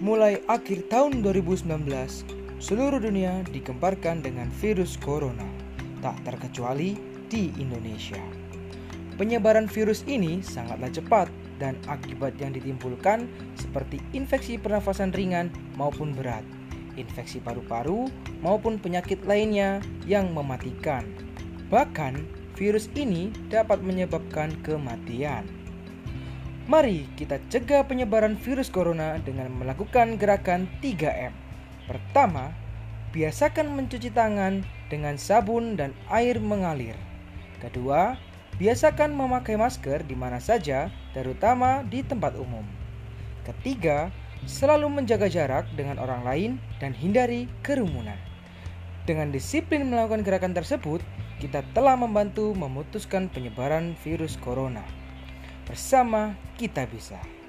Mulai akhir tahun 2019, seluruh dunia digemparkan dengan virus corona, tak terkecuali di Indonesia. Penyebaran virus ini sangatlah cepat dan akibat yang ditimbulkan seperti infeksi pernafasan ringan maupun berat, infeksi paru-paru maupun penyakit lainnya yang mematikan. Bahkan, virus ini dapat menyebabkan kematian. Mari kita cegah penyebaran virus corona dengan melakukan gerakan 3M. Pertama, biasakan mencuci tangan dengan sabun dan air mengalir. Kedua, biasakan memakai masker di mana saja, terutama di tempat umum. Ketiga, selalu menjaga jarak dengan orang lain dan hindari kerumunan. Dengan disiplin melakukan gerakan tersebut, kita telah membantu memutuskan penyebaran virus corona. Bersama kita bisa.